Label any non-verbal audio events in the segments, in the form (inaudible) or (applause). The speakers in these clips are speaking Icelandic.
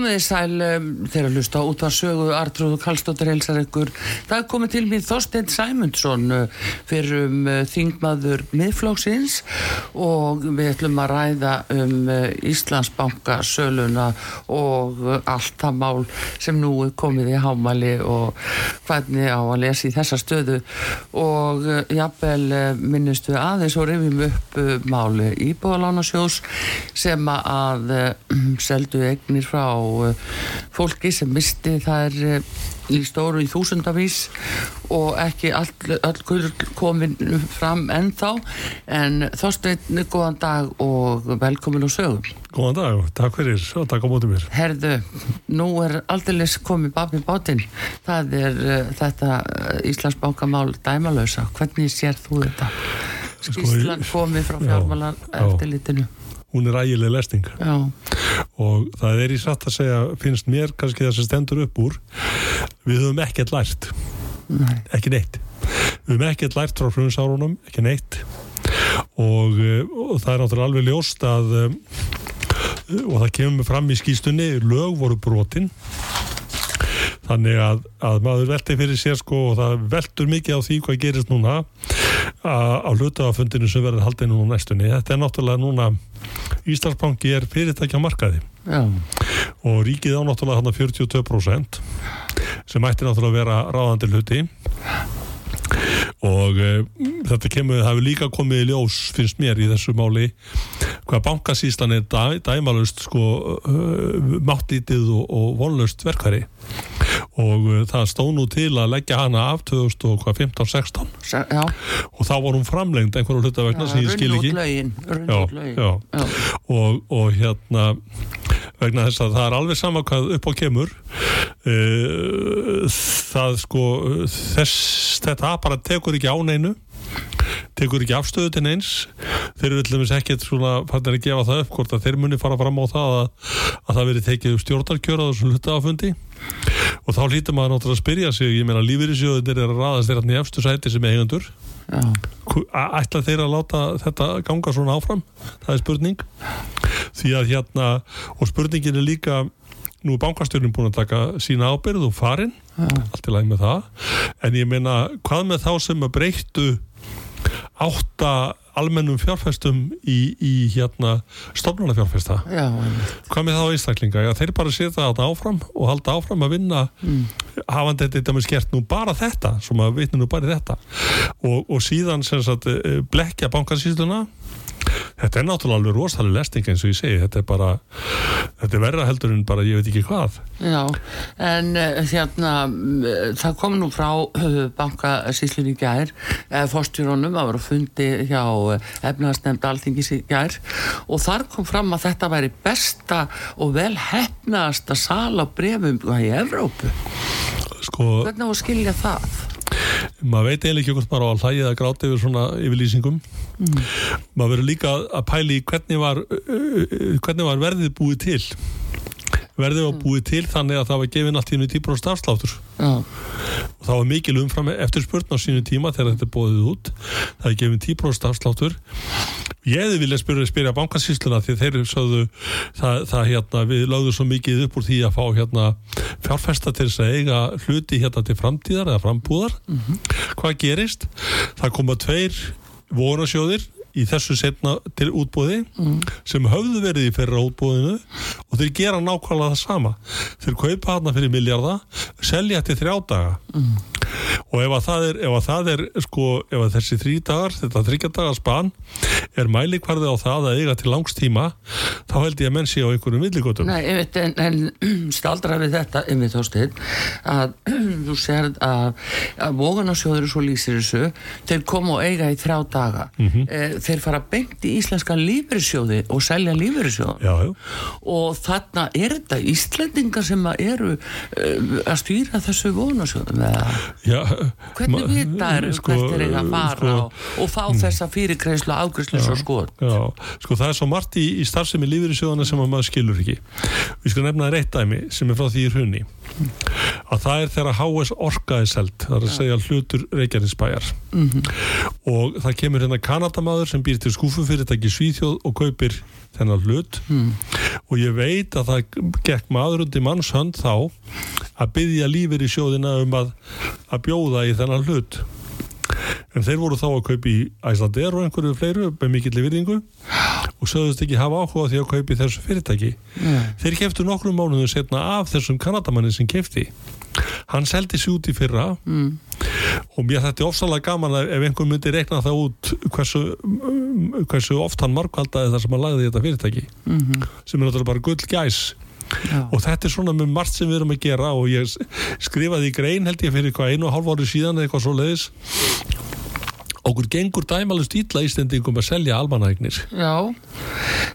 Komið þið sæl um, þegar hlusta á útvarsögu Artrúðu Kallstóttir helsar ykkur. Það er komið til mér Þorstein Sæmundsson uh, fyrir um uh, þingmaður miðflóksins og við ætlum að ræða um uh, Íslandsbanka söluna og allt það mál sem nú er komið í hámali og hvernig á að lesa í þessa stöðu og jafnvel minnustu aðeins og rifjum upp máli íbúðalánasjós sem að (clears throat) seldu eignir frá fólki sem misti þær uh, í stóru í þúsundavís og ekki all, all komin fram ennþá en Þorsteinn, góðan dag og velkomin og sögum Góðan dag, takk fyrir og takk á mótið mér. Herðu, nú er aldeilis komið babbi bátinn það er uh, þetta Íslandsbánkamál dæmalösa hvernig sér þú þetta? Skíslan komið frá Sko, já, fjármálar já. eftirlitinu Hún er ægileg lesning. Já, og það er í satt að segja, finnst mér kannski það sem stendur upp úr, við höfum ekkert lært, nei, ekki neitt. Við höfum ekkert lært frá frunsárunum, ekki neitt. Og, eh, og það er náttúrulega alveg ljóst að eh, og það kemur fram í skýstunni, lög voru brotin. Þannig að, að maður velti fyrir sér sko og það veltur mikið á því hvað gerist núna á hlutafundinu sem verður haldið nú næstunni. Þetta er náttúrulega núna Íslandsbanki er fyrirtækja markaði. Já, og ríkið á náttúrulega hann 42% sem ætti náttúrulega að vera ráðandi hluti. Og uh, þetta kemur, það hefur líka komið í ljós finnst mér í þessu máli hvað bankasýslan er dæ, dæmalust sko uh, máttlítið og, og vonlust verkværi og uh, það stóð nú til að leggja hana af 2015-16 Se- já. Og þá var hún framlengd einhverju hlutavegna sem ég skil ekki. lögin, já, já. Já. Og, og hérna vegna þess að það er alveg sama hvað upp á kemur uh, það sko þess, þetta bara tekur ekki á neinu tekur ekki afstöðu til neins. Þeir eru dæmis ekkert svona fannir að gefa það upp hvort að þeir muni fara fram á það að, að það veri tekið upp stjórnarkjör á þessum hlutafundi og þá hlýtur maður náttúrulega að spyrja sig ég meina lífyrirsjóðunir er að raðast þeirra í efstu sæti sem a- ætla þeir að láta þetta ganga svona áfram? Það er spurning. Því að hérna og spurningin er líka nú er bankastjórnin búin að taka sína ábyrð og farin, allt í lagi með það. En ég meina hvað með þá sem að breyttu átta almennum fjárfestum í, í hérna stofnarnafjárfesta Já, einmitt. hvað með þá einstaklinga, já þeir bara setja þetta áfram og halda áfram að vinna. Mm. hafandi þetta með skert nú bara þetta sem að vitna nú bara þetta. Og, og síðan sem sagt eh, blekja bankasýsluna þetta er náttúrulega alveg rosalega lesting eins og ég segi, þetta er bara þetta er verra heldur en bara ég veit ekki hvað. Já, en hérna uh, það kom nú frá bankasýslun í gær uh, fórstjóronum að vera fundi hjá efnaðastemnd alþingis í gær. Og þar kom fram að þetta væri besta og vel hefnaðasta sala brefum í Evrópu. Sko, hvernig á að skilja það? Maður veit eiginlega ekki hvort maður á að hlæja eða gráta yfir svona yfirlýsingum. Maður verður líka að pæli hvernig var, uh, uh, hvernig var verðið búið til verðið var búið til þannig að það var í einu típur á starfsláttur og það var mikil umfram eftir spurn á sínu tíma þegar þetta er bóðið út. Það er gefin 10% afsláttur ég hefði viljað spyrja, spyrja bankasýsluna því þeir sögðu það, það hérna, við lögðum svo mikið upp úr því að fá hérna fjárfesta til þess að eiga hluti hérna til framtíðar eða frambúðar. Hvað gerist? það koma tveir vonasjóðir í þessu setna til útbóði sem höfðu verið í fyrra útbóðinu og þeir gera nákvæmlega það sama. Þeir kaupa hana fyrir miljarda selja til þrjá daga. Og ef að það er, að það er sko, ef að þessi þrý dagar, þetta þryggja dagar span er mælikvarði á það að eiga til langstíma þá held ég að menn sé á einhverjum villigötum. Nei, einmitt, en, en (clears throat) staldra við þetta einmitt ástæð að (clears throat) þú sér að, að vogunarsjóður svo lýsir þessu, þeir koma og eiga í þrjá daga. Mhm. eh, þeir fara beint í íslenska lífeyrissjóði og selja já, og þarna er þetta Íslendingar sem að eru uh, að stýra þessu vogunarsjóðum eða? Já, Hvernig vita er sko, hvert er eiga að fara sko, og, og fá mm. þessa fyrirkreislu ágræslu svo skot? Já, sko það er svo margt í, í starfsemi lífur í sjóðana sem maður skilur ekki. Við skal nefna það reitt dæmi sem er frá því í hrunni. Að það er þegar HS orkaði selt, það er að segja hlutur Reykjanesbæjar. Mm -hmm. Og það kemur hérna Kanadamadur sem býr til skúfufyrirtæki Svíþjóð og kaupir þennan hlut. Mm. Og ég veit að það gekk maður undir mannshönd þá að byggja lífur í sjóðina um að, að bjóða í þennan hlut en þeir voru þá að kaupa í Æslander og einhverju fleiru með mikill virðingu og sögðust ekki hafa áhuga því að kaupa í þessu fyrirtæki yeah. þeir keftu nokkrum mánuðu setna af þessum kanadamannin sem kefti hann seldi sér út í fyrra mm. og mér þetta er ofsalega gaman ef einhvern myndi rekna það út hversu, hversu oft hann markvaldaði þar sem hann lagði þetta fyrirtæki mm -hmm. sem er náttúrulega bara gull gæs Já. og þetta er svona með margt sem við erum að gera og ég skrifaði í grein held ég fyrir eitthvað einu og hálf ári síðan eitthvað svo leiðis okkur gengur dæmalust ítla ístendingum að selja almanægnir Já,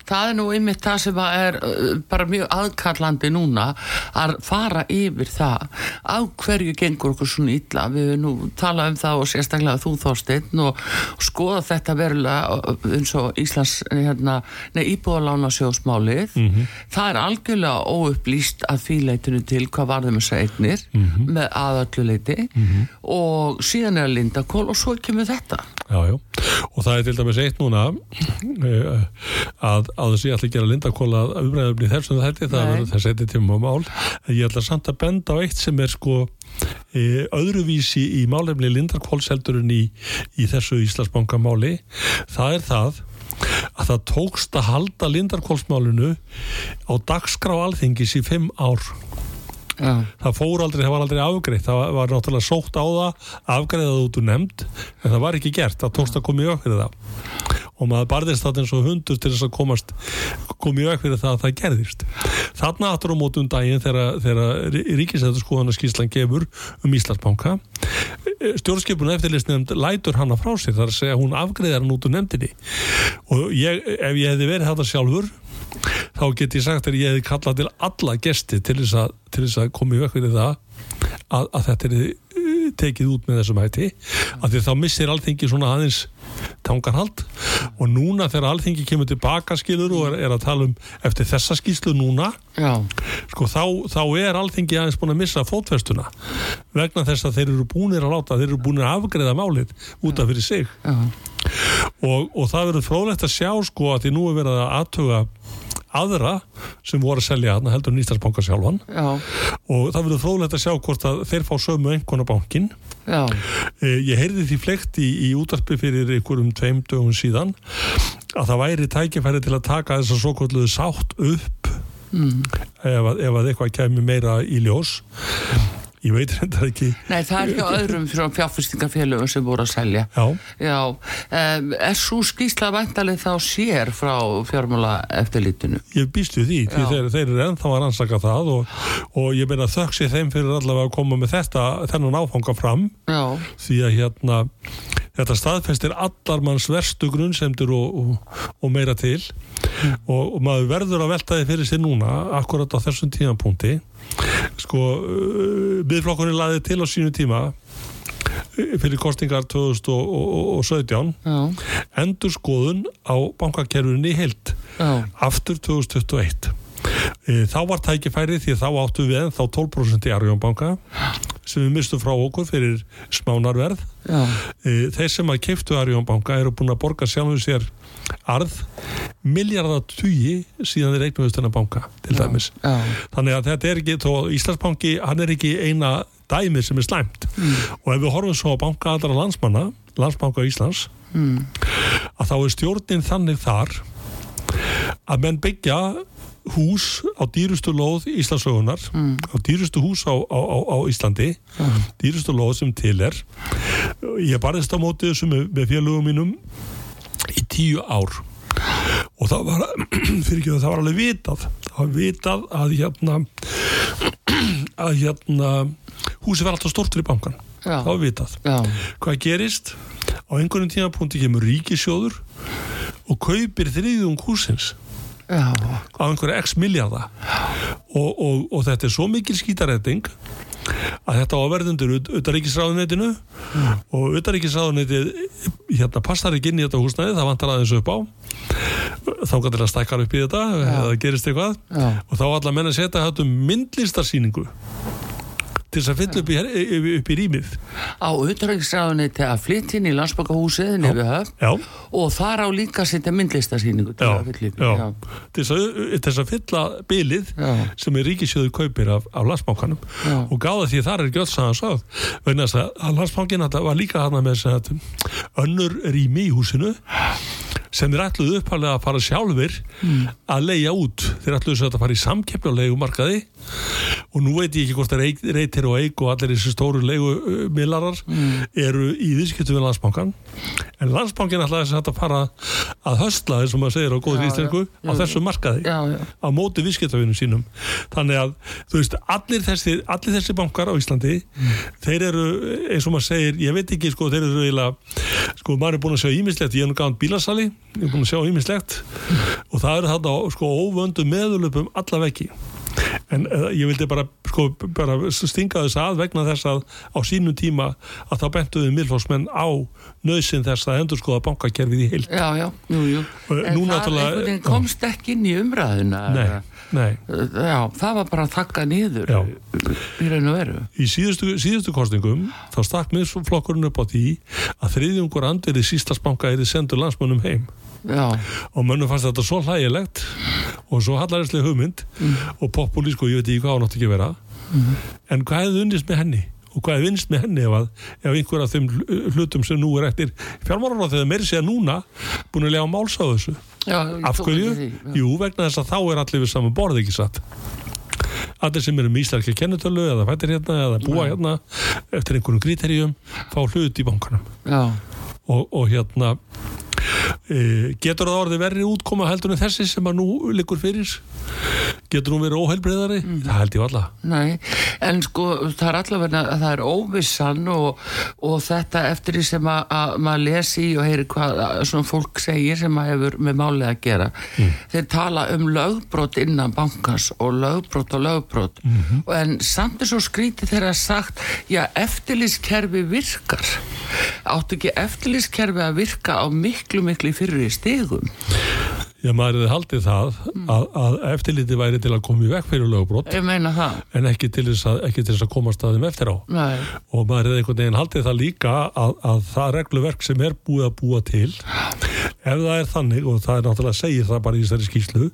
það er nú ymmið það sem er uh, bara mjög aðkallandi núna að fara yfir það á hverju gengur okkur svona ítla við nú talað um það og sérstaklega þú þósteinn og, skoða þetta verulega uh, eins og Íslands hérna, íbúðalána sjósmálið mm -hmm. það er algjörlega óupplýst að fíleitinu til hvað varðum þess að eignir mm -hmm. með aðalluleiti mm -hmm. og síðan er að linda kól og svo kemur þetta Já, já, og það er til dæmis eitt núna uh, að að ég ætla að gera lindakóla umræðum í þessum þetta, það verður þess eitthvað tíma á mál, ég ætla samt að benda á eitt sem er sko uh, öðruvísi í málefni lindakólseldurinn í, í þessu Íslandsbankamáli, það er það að það tókst að halda lindarkólsmálunu á dagskrá alþingis í fimm ár Já. það fór aldrei, það var aldrei afgreitt. Það var náttúrulega sótt á það afgreiðað út úr nefnd en það var ekki gert, það tókst að koma í auk fyrir það. Og maður barðist það eins og hundur til þess að komast koma í auk fyrir það að það gerðist. Þarna aftur á mótum daginn þegar, þegar ríkisæðarskoðanarskíslan gefur um Íslandsbanka stjórnskipuna eftirlist nefnd lætur hana frá sér. Þar að segja hún afgreiðar hann út úr nefndinni. Og ég, ef ég hefði verið þetta sjálfur þá get ég sagt að ég hefði kallað til alla gesti til þess að, til þess að koma í vekk við það að, að þetta er eh, tekið út með þessum hætti. Að því þá missir allþingi svona aðeins tangarhald. Og núna þegar allþingi kemur tilbaka skilur og er, er að tala um eftir þessa skýslu núna sko, þá, þá er allþingi aðeins búin að missa fótverstuna vegna þess að þeir eru búinir að láta þeir eru búinir að afgreða málið út af fyrir sig. Og, og það verður frólægt að sjá sko að því nú er verið að aðtuga aðra sem voru að selja hann heldur nýstarsbanka sjálfan Já. og það verður frólægt að sjá hvort að þeir fá sömu einhverna bankin e, ég heyrði því flekt í, í útarpi fyrir einhverjum tveim dögum síðan að það væri tækifæri til að taka þess að svo kvölduðu sátt upp mm. ef, að, ef að eitthvað kemur meira í ljós ég veit þetta ekki. Nei, það er hjá öðrum fjárfyrstingafélögum sem voru að selja. Já, Já. Um, Er svo skýrsla vantalið þá sér frá fjármála eftirlítinu? Ég býstu því, því þeir, þeir eru ennþá að rannsaka það og, og ég meina ég þeim fyrir allavega að koma með þetta þennan áfanga fram. Já. því að hérna þetta staðfestir allar manns verstu grunnsemdur og, og, og meira til mm. og, og maður verður að velta þið fyrir sig núna akkurat á þessum tímapunkti sko byggflokkurinn uh, laði til á sínu tíma uh, fyrir kostingar 2017 Já. endur skoðun á bankakerfunni heilt Já. aftur 2021 e, þá var tækifæri því þá áttu við þá 12% í Arjónbanka sem við mistum frá okkur fyrir smánarverð e, þeir sem að keiftu Arjónbanka eru búin að borga sjálfum sér arð miljardatúi síðan þeir eignuðist þennan banka til dæmis já, já. þannig að þetta er ekki, þó Íslandsbanki hann er ekki eina dæmið sem er slæmt mm. og ef við horfum svo á banka allra landsmanna, landsbanka Íslands mm. að þá er stjórnin þannig þar að menn byggja hús á dýrustu lóð Íslandsögunar mm. á dýrustu hús á, á, á, á Íslandi mm. dýrustu lóð sem til er ég barðist á mótið þessu með, með félögum mínum í tíu ár og það var (clears throat) fyrir ekki að það var alveg vitað það var vitað að hérna (clears throat) að hérna húsi var alltaf stort fyrir bankan Já. það var vitað Já. hvað gerist á einhvern tímapunkti kemur ríkisjóður og kaupir þriðjum húsins. Á einhverja x miljardar og, og, og þetta er svo mikil skítarætting að þetta áverðundur utaríkisráðunetinu og utaríkisráðunetið hérna passar ekki inn í þetta húsnæði það vantar aðeins upp á. Þá kannski að stækkar upp í þetta eða það gerist eitthvað. Já. og þá allar menn að setja þetta myndlistarsýningu til þess að fylla upp upp, í rýmið. Á utrækisræðunni að flytja inn í já, og þar á líka setja myndlistasýningu til. Til, þess að, til fylla bilið Já. sem er ríkisjöðu kaupir af, af landsbánkanum Já. og gáða því þar er gjöld sagan sáð vegna að, að landsbánkin var líka hana með að önnur rými í húsinu sem þeir ætluðu upphalega að fara sjálfur að leia út. Þeir ætluðu að fara í samkeppni á leigumarkaði. Og nú veit ég ekki hvort það reytir og eig og allir þessi stóru leigumilarar eru í viðskiptum við landsbankan en landsbankin ætlaði þess að fara að höstla þess að maður segir á Já, íslensku á þessu markaði Já, já. á móti viðskiptavinum sínum. Þannig að þú veist allir þessi, allir þessi bankar á Íslandi þeir eru eins og maður segir ég veit ekki sko þeir eru eiginlega sko maður er búin að sjá ímislegt ég er nú gáðan bílasali ég er búin að sjá ímislegt og það eru þarna sko óvöndu meðulöpum alla veggi en uh, ég vildi bara, sko, bara stinga þess að vegna þess að á sínum tíma að þá bentuðu miðlfósmenn á nöðsinn þess að endur skoða bankakerfið í heilt Já, já, jú, jú. Og En það komst ekki inn í umræðuna. nei Já, það var bara að þakka niður Já. í raun og veru. Í síðustu, síðustu kostningum þá stakk miðflokkurinn upp á því að þriðjungur andverið sístasbanka er sendur landsmönnum heim. Já, og mönnum fannst þetta svo hlægilegt og svo hallarislega hugmynd og populísk og ég veit ekki hvað hann átti ekki að vera en hvað hefði unnist með henni og hvað hefði unnist með henni ef, að, ef einhver af þeim hlutum sem nú er eftir fjármálar á þegar meiri segja núna búin að lega máls á þessu já. af hverju? því. Jú, vegna þess að þá er allir við saman borð ekki satt allir sem eru með íslenska kennutölu eða fættir hérna eða búa hérna eftir einhverjum kriteríum fá hlut í bankanum og, og hérna getur það orðið verri útkoma heldur en þessi sem að nú liggur fyrir? Getur hún verið óheilbreyðari það held ég alla nei, en sko það er allavega að það er óvissan og, og þetta eftir því sem að, að maður lesi og heyri hvað að svona fólk segir sem að hefur með málið að gera. Þeir tala um lögbrot innan bankans og lögbrot og lögbrot. Og en samt svo skrítið þegar að sagt já, eftirlýskerfi virkar. Áttu ekki eftirlýskerfi að virka á miklu miklu fyrri stigum. Já, maður hefði haldið það að, að eftirliti væri til að koma í vekk fyrir lögbrot en ekki til þess að, ekki til þess að komast að þeim eftir á. Nei. og maður hefði einhvern veginn haldið það líka að, að það regluverk sem er búið að búa til ef það er þannig og það er náttúrulega segir það bara í þessari skýslu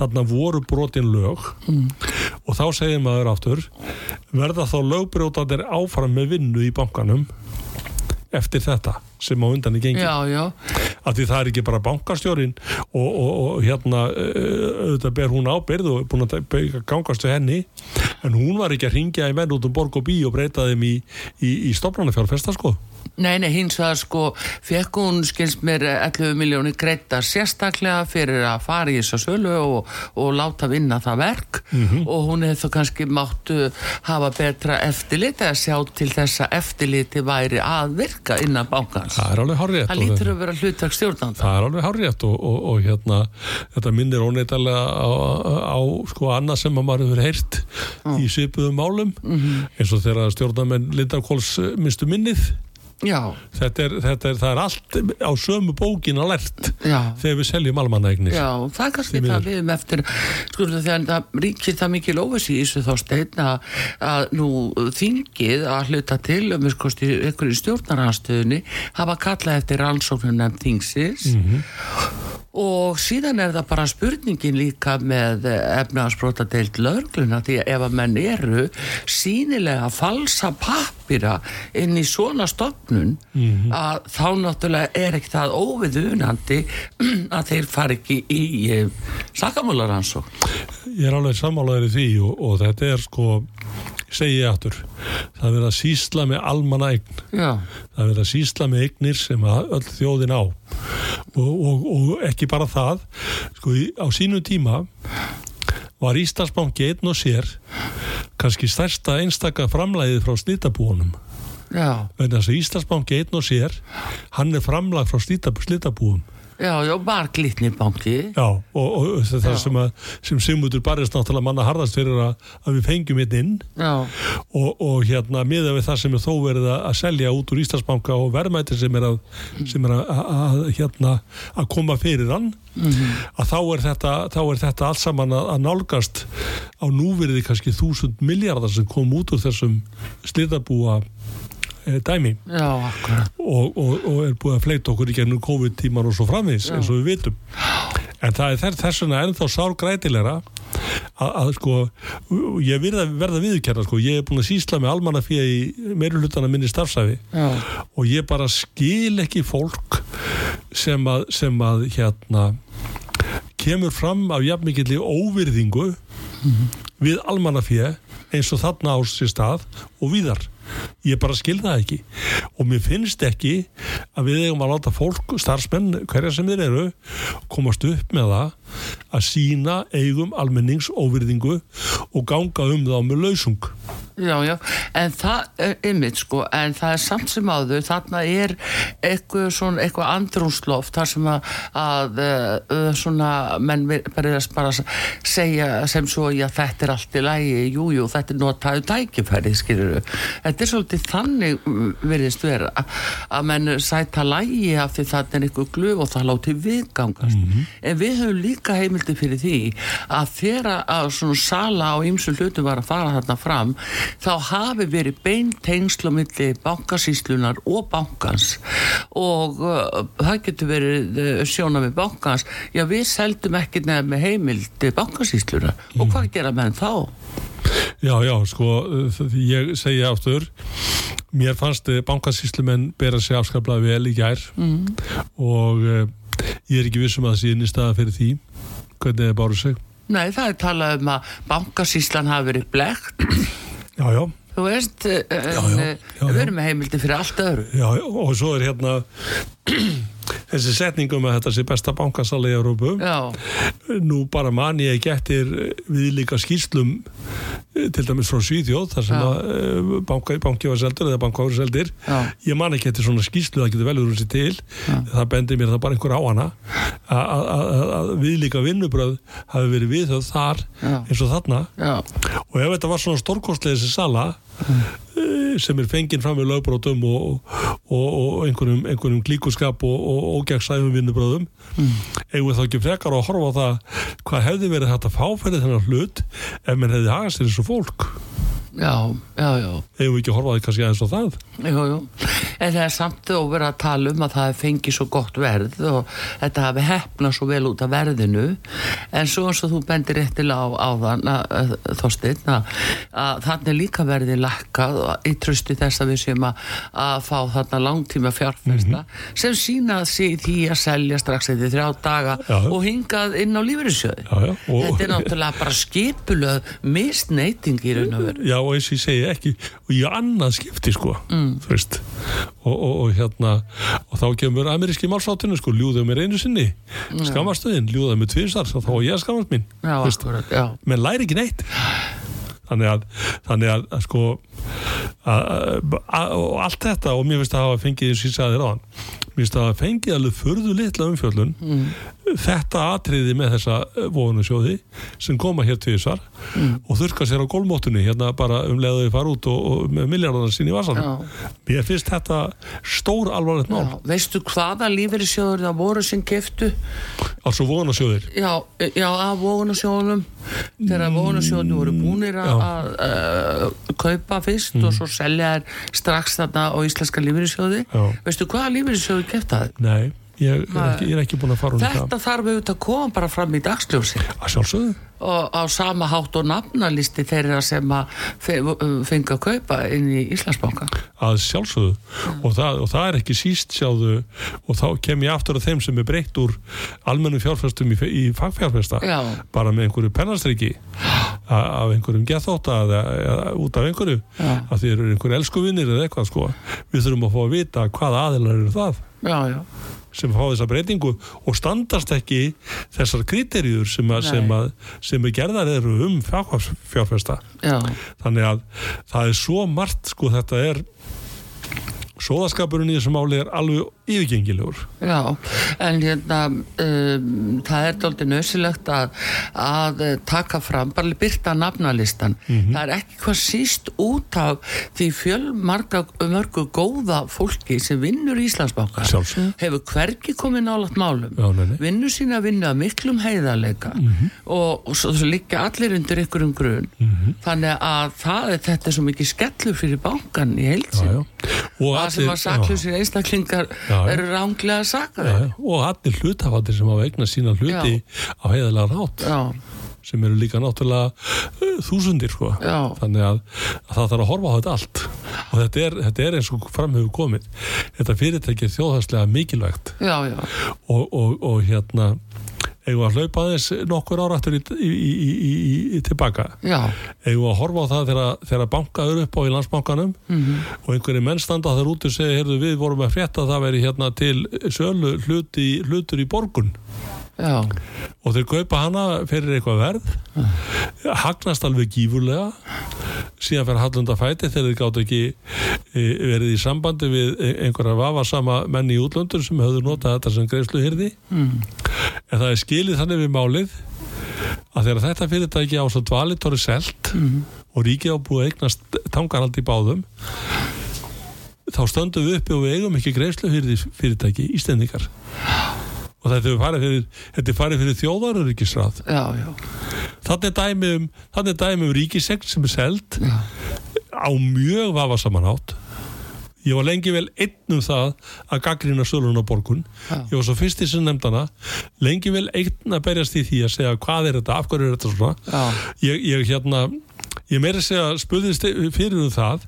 þarna voru brotin lög. Og þá segir maður aftur verða þá lögbrjótanir áfram með vinnu í bankanum eftir þetta sem á undan í gengi. Já, já, af því það er ekki bara bankastjórin og, og, og hérna uh, auðvitað ber hún ábyrð og er búin að gangast við henni. En hún var ekki að ringja í menn út um borg og bí og breyta þeim í, í, í stofnarnafjárfesta sko. Nei, nei, hins vegar sko fekk hún, skilst mér, 11 miljónir greita sérstaklega fyrir að fara í þessu sölu og, og láta vinna það verk. Og hún hefði þá kannski máttu hafa betra eftirlit eða sjá til þess að eftirliti væri að virka innan bankans. það er alveg hárrétt Það lítur að vera hlutverk stjórnanda. það er alveg hárrétt og, og, og hérna þetta minnir óneitalega á, á sko annað sem að maður hefur heyrt í svipuðum málum eins og þegar stjórnamenn Lindarkóls minnstu minnið þetta er, þetta er, það er allt á sömu bókin að lert þegar við seljum almanægnir Já, það er kannski það miður. við um eftir sko þegar það ríkir það mikil óvissi í þessu þá stein að, að nú þingið að hluta til um einhverju stjórnaranstöðunni hafa kallað eftir rannsóknum nefn þingsins og síðan er það bara spurningin líka með efnaðarsbrota deilt lögluna því að ef að menn eru sínilega falsa pappira inn í svona stofnun að þá náttúrulega er ekki það óviðunandi (clears throat) að þeir fari ekki í e, sakamálaransók Ég er alveg sammálaður í því og, og þetta er sko, segi ég aftur, það er verið að sísla með almanna eign. Já, Það er verið að sísla með eignir sem öll þjóðin á. Og, og, og ekki bara það, sko, á sínum tíma var Íslandsbanki einn og sér kannski stærsta einstaka framlæðið frá slítabúunum. já, Vegna þess að Íslandsbanki einn og sér, hann er framlag frá slítabúum. Já, já, var glitnir banki. Já, og, og það Já. sem, að, sem Sigmundur barist náttúrulega manna harðast fyrir að, að við fengjum einn inn Já, og, og hérna miða við það sem er þó verið að, selja út úr Íslandsbanka og verðmæti sem er að, sem er að, að, hérna, að koma fyrir hann að þá er þetta, þá er þetta allt saman að, nálgast á núverið kannski þúsund miljardar sem kom út úr þessum slitabúa e, dæmi. Já, og, og, og er búið að fleita okkur í gennum COVID-tímar og svo framvegis eins og við vitum. En það er þess- vegna ennþá sárgrætilegra að, að sko ég verða, verða viðurkenna sko. Ég er búin að sísla með almanna fyrir í meiri hlutana minni starfsæfi Já, og ég bara skil ekki fólk sem að, sem að hérna kemur fram af jafnmikilli óvirðingu við almannafjö eins og þarna á sér stað og víðar. Ég bara skil það ekki. Og mér finnst ekki að við eigum að láta fólk, starfsmenn, hverja sem þeir eru, komast upp með það að sína eigum almennings óvirðingu og ganga um þá með lausung. já, já, en það er ymmit sko, en það er samt sem áður, þarna er eitthvað svona, eitthvað andrúnsloft, þar sem að, að uh, svona, menn ver- bara, bara segja sem svo, já, þetta er allt í lægi, jú, jú, þetta er notaðu tækifæri, skilur þetta er svolítið þannig mm, virðist vera að menn sæta lægi af því það er eitthvað glöf og það láti viðgangast. En við höfum líka heimildi fyrir því að þegar að svona sala á ýmsu hlutum var að fara þarna fram þá hafi verið bein tengsl á milli bankasýslunar og bankans. Og uh, það getur verið uh, sjóna við bankans. Já við seldum ekki nefn með heimildi bankasýslunar og hvað gera menn þá? Já, já, sko, uh, ég segja aftur, mér fannst bankasýslumenn bera sig afskaplega vel í gær. Og uh, ég er ekki vissum að það sé inn í staða fyrir því, hvernig það báru sig. Nei, það er talað um að bankasýslan hafi verið blekt Já, já, Þú veist, já, já, en, já, já. við erum með heimildi fyrir allt öðru. já, já, og svo er hérna (clears throat) (clears throat) þessi setningum að þetta sé besta bankasala í Európu. Já, Nú bara man ég ekki eftir við líka skýrslum eh, til dæmis frá Svíþjóð þar sem Já. að eh, banki, banki var seldur eða banki var seldir Já. ég man ekki eftir svona skýrslu það getur vel verið sér til það bendir mér það bara einhver á hana að- við líka vinnubröð hafi verið viðhöð þar Já. eins og þarna já, og ef þetta var svona stórkostlega þessi sala sem er fenginn fram við lögbrótum og, og, og einhverjum, einhverjum klíkuskap og, og ógjagsæfum vinnubröðum eigum við þá ekki frekar að horfa á það hvað hefði verið hægt að fá fyrir þennan hlut ef menn hefði hagast þessu fólk já, já, já. eigum við ekki að horfa á því kannski aðeins á það Jú, jú. En það er samt og verið að tala um að það fengið svo gott verð og þetta hafi hefnað svo vel út af verðinu en svo eins og þú bendir réttilega á, á þann að, Þorsteinn að, að þannig líka verðið lakkað og í trösti þess að við séum að, að fá þarna langtíma fjárfesta sem sína sig því að selja strax eftir þrjá daga Já. og hingað inn á og- Þetta er náttúrulega bara skipulöð misneiting í raun og veru já og eins og ég segi ekki og ég annað skipti sko mm. þú veist. Og, og, og hérna og þá kemur ameríski málsáttinu sko ljúðum mér einu sinni. Skamastuðin, ljúðum mér tvisar þá var ég skamast mín Já, akkurat, menn læri ekki neitt. Þannig að, þannig að, að sko að, allt þetta og mér finnst að hafa fengið ég sagði þér áðan mér finnst að hafa fengið alveg förðu litla umfjöllun. Þetta atriði með þessa vóðunusjóði sem koma hér tvisar og þurka sér á gólmóttunni hérna bara um leiðu þau fara út og, og með miljardarnar sín í vasanum. Mér finnst þetta stór alvarlegt mál. Já, veistu hvaða lífeyrissjóður það voru sem keftu? altså vóðunusjóðir Já, já, af vógunarsjóðunum þegar vógunarsjóðunum voru búnir að að, uh, kaupa fyrst og svo selja strax þarna á íslenska lífeyrissjóði. Já. veistu hvaða lífeyrissjóður kefta það? nei, ég er, Nei. ekki, ég er ekki búin að fara um Þetta þarf auðvitað að koma bara fram í dagsljósi að sjálfsögðu. Og á sama hátt og nafnalisti þeirra sem að fe- fengu að kaupa inn í Íslandsbanka. Að sjálfsögðu. Og, það, og það er ekki síst sjáðu og þá kem ég aftur að þeim sem er breytt úr almennum fjárfæstum í, í fagfjárfæsta Já. bara með einhverju pennastriki. Af einhverjum gethóta eða, eða út af einhverju. Já. að því eru einhverju elskuvinnir eða eitthvað sko. Við þurfum að fá að vita hvaða aðilar eru það Já, já, sem fá þessa breytingu og standast ekki þessar kriterjur sem, Nei. sem, að, sem að gerðar eru um fjárfæsta já, þannig að það er svo margt sko þetta er sóðaskapurinn í þessu máli er alveg yfirgengilegur Já, en hérna um, það er doldið nöðsilegt að, að eh, taka fram bara byrta nafnalistan Mhm. það er ekki hvað síst út af því fjölmarga mörgu góða fólki sem vinnur í Sjálfsögðu. hefur hvergi komið nálat málum Já, vinnur sína að vinna að miklum heiðarleika Mhm. og, og svo, svo líka allir undir ykkurum grun Mhm. þannig að það er þetta svo mikið skellur fyrir bankan í já, heilsin já. og það sem að já. saklusir einstaklingar Já, já. eru ránglega Já, já. og allir hlutafattir sem hafa eignar sína hluti á heiðalega rátt Já, sem eru líka náttúrulega uh, þúsundir sko. Já. þannig að, að það þarf að horfa á þetta allt og þetta er, þetta er eins og framhefur komið þetta fyrirtæki er þjóðhagslega mikilvægt já, já, og, og, og hérna eigum að hlaupa aðeins nokkur ára aftur í, í, í, í, í tilbaka? Eigum að horfa á það þegar, bankaður upp á í landsbankanum? Mhm. og einhverju menn standa þar út og segja heyrðu við vorum að frétta að það veri hérna til sölu hluti, hlutur í borgun já, og þeir kaupa hana fyrir eitthvað verð. Hagnast alveg gífurlega. Síðan fyrir hallunda fæti þegar þeir gátt ekki e, verið í sambandi við e- einhverja vafasama menn í útlöndur sem höfðu notað þetta sem greiðslu hyrði mm. en það er skilið þannig við málið að þegar þetta fyrirtæki á svo dvalitóri selt og ríkið á búið eignast tangarhald í báðum þá stöndum við uppi og við eigum ekki greiðslu fyrirtæki ístendingar og þetta er farið fyrir, þetta er farið fyrir þjóðaruríkisráð þannig er dæmi um, dæmi um ríkisegn sem er seld Já. á mjög vafasamanhátt ég var lengi vel einn um það að gaggrina sölun á borgun. Já. ég var svo fyrst í sem nefndana lengi vel einn að berjast í því að segja hvað er þetta, af hverju er þetta svona? Já, ég, ég hérna ég meiri að segja spurðist fyrir um það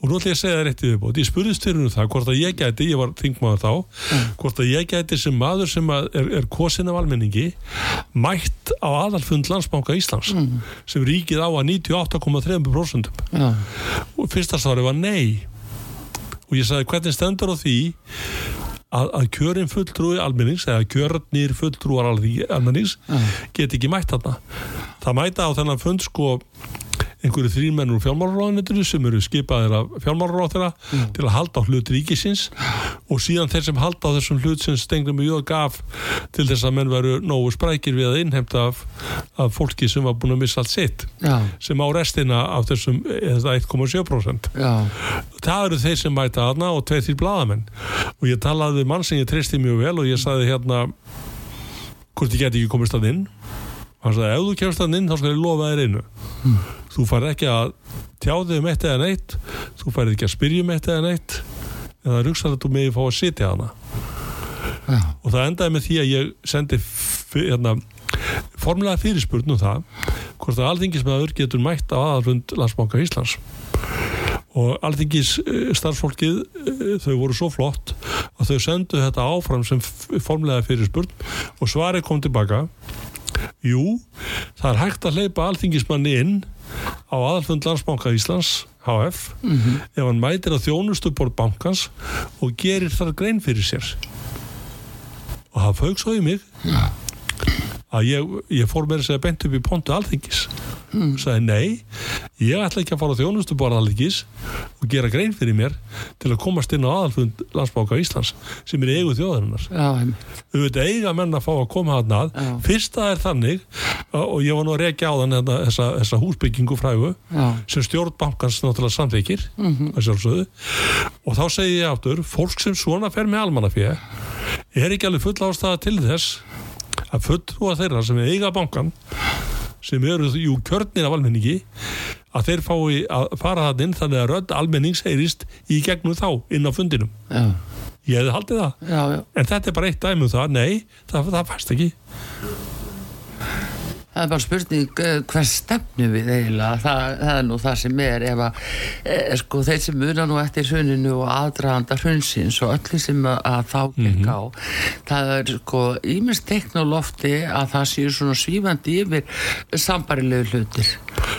og nú ætla ég að segja það rétt í viðbót ég spurðist fyrir um það hvort að ég gæti ég var þingmaður þá hvort að ég gæti sem maður sem er, er kosin af almenningi mætt á aðalfund landsbanka Íslands sem ríkið á að 98,3% já, og fyrsta svari var nei. Og ég sagði hvernig stendur á því að, að kjörin fulltrúi almennings eða kjörnir fulltrúar almennings get ekki mætt þarna? Það mæta á þennan fund sko einhverju þrýmennur úr fjármálaráðunitinu sem eru skipaðir af fjármálaráðuna til að halda á hlut ríkisins. Og síðan þeir sem halda á þessum hlut sem stengur með jög gaf til þess að menn veru nógu sprækir við að innhemta af, af fólki sem var búin að missa allt sitt já, sem á restina af þessum eða 1,7% já, það eru þeir sem mæta aðna og tveir því bladamenn og ég talaði við mann sem ég treysti mjög vel og ég sagði hérna hvort ég geti ekki komist að inn hann sagði ef þú kemst að inn þá skal ég lofa þér einu. Þú fær ekki að tjáði um eitt eða neitt þú fær ekki að spyrja um eitt eða neitt eða rugsaði að þú meði fá að sitja hana. Já, og það endaði með því að ég sendi hérna, formulega fyrirspurn um það hvort að alþingismæður getur mætt á aðalfund landsbanka Íslands. Og alþingis eh, starfsfólkið eh, þau voru svo flott að þau sendu þetta áfram sem formulega fyrirspurn og svarið kom tilbaka jú, það er hægt að hleypa alþingismanni inn á aðalfund landsbanka Íslands HF ef hann mætir að þjónustubor bankans og gerir þar grein fyrir sér. Og það fauk svo í mig að ég, ég fór með þess að bent upp í pontu alþingis mm. sagði nei, ég ætla ekki að fara á þjónustu bara alþingis og gera grein fyrir mér til að komast inn á aðalfund landsbáka Íslands sem er eigu þjóðarinnar einmitt. auðvitað eiga menn að fá að koma hann að Já. fyrsta er þannig og ég var nú að rekja á þann þetta, þessa, þessa húsbyggingu frægu já, sem stjórn bankans náttúrulega Mhm. að sjálfsögðu og þá segi ég aftur fólk sem svona fer með almannafé er ekki alveg full ástæða til þess að fulltrúa þeirra sem eiga bankan sem eru jú kjörnir af almenningi að þeir fái að fara það inn þannig að rödd almennings heyrist í gegnum þá inn á fundinum. Já, ég hefði haldið það. Já, já. en þetta er bara eitt dæmi um það, nei, það, það fæst ekki Það er bara spurning eh, hvers stefnu við eiginlega, það, það er nú það sem er ef að, e, sko, þeir sem muna nú eftir hruninu og aðdraðanda hrunsins og öllu sem að, þá gekk á, það er sko ímest teikn á lofti að það séu svona svífandi yfir sambarilegu hlutir.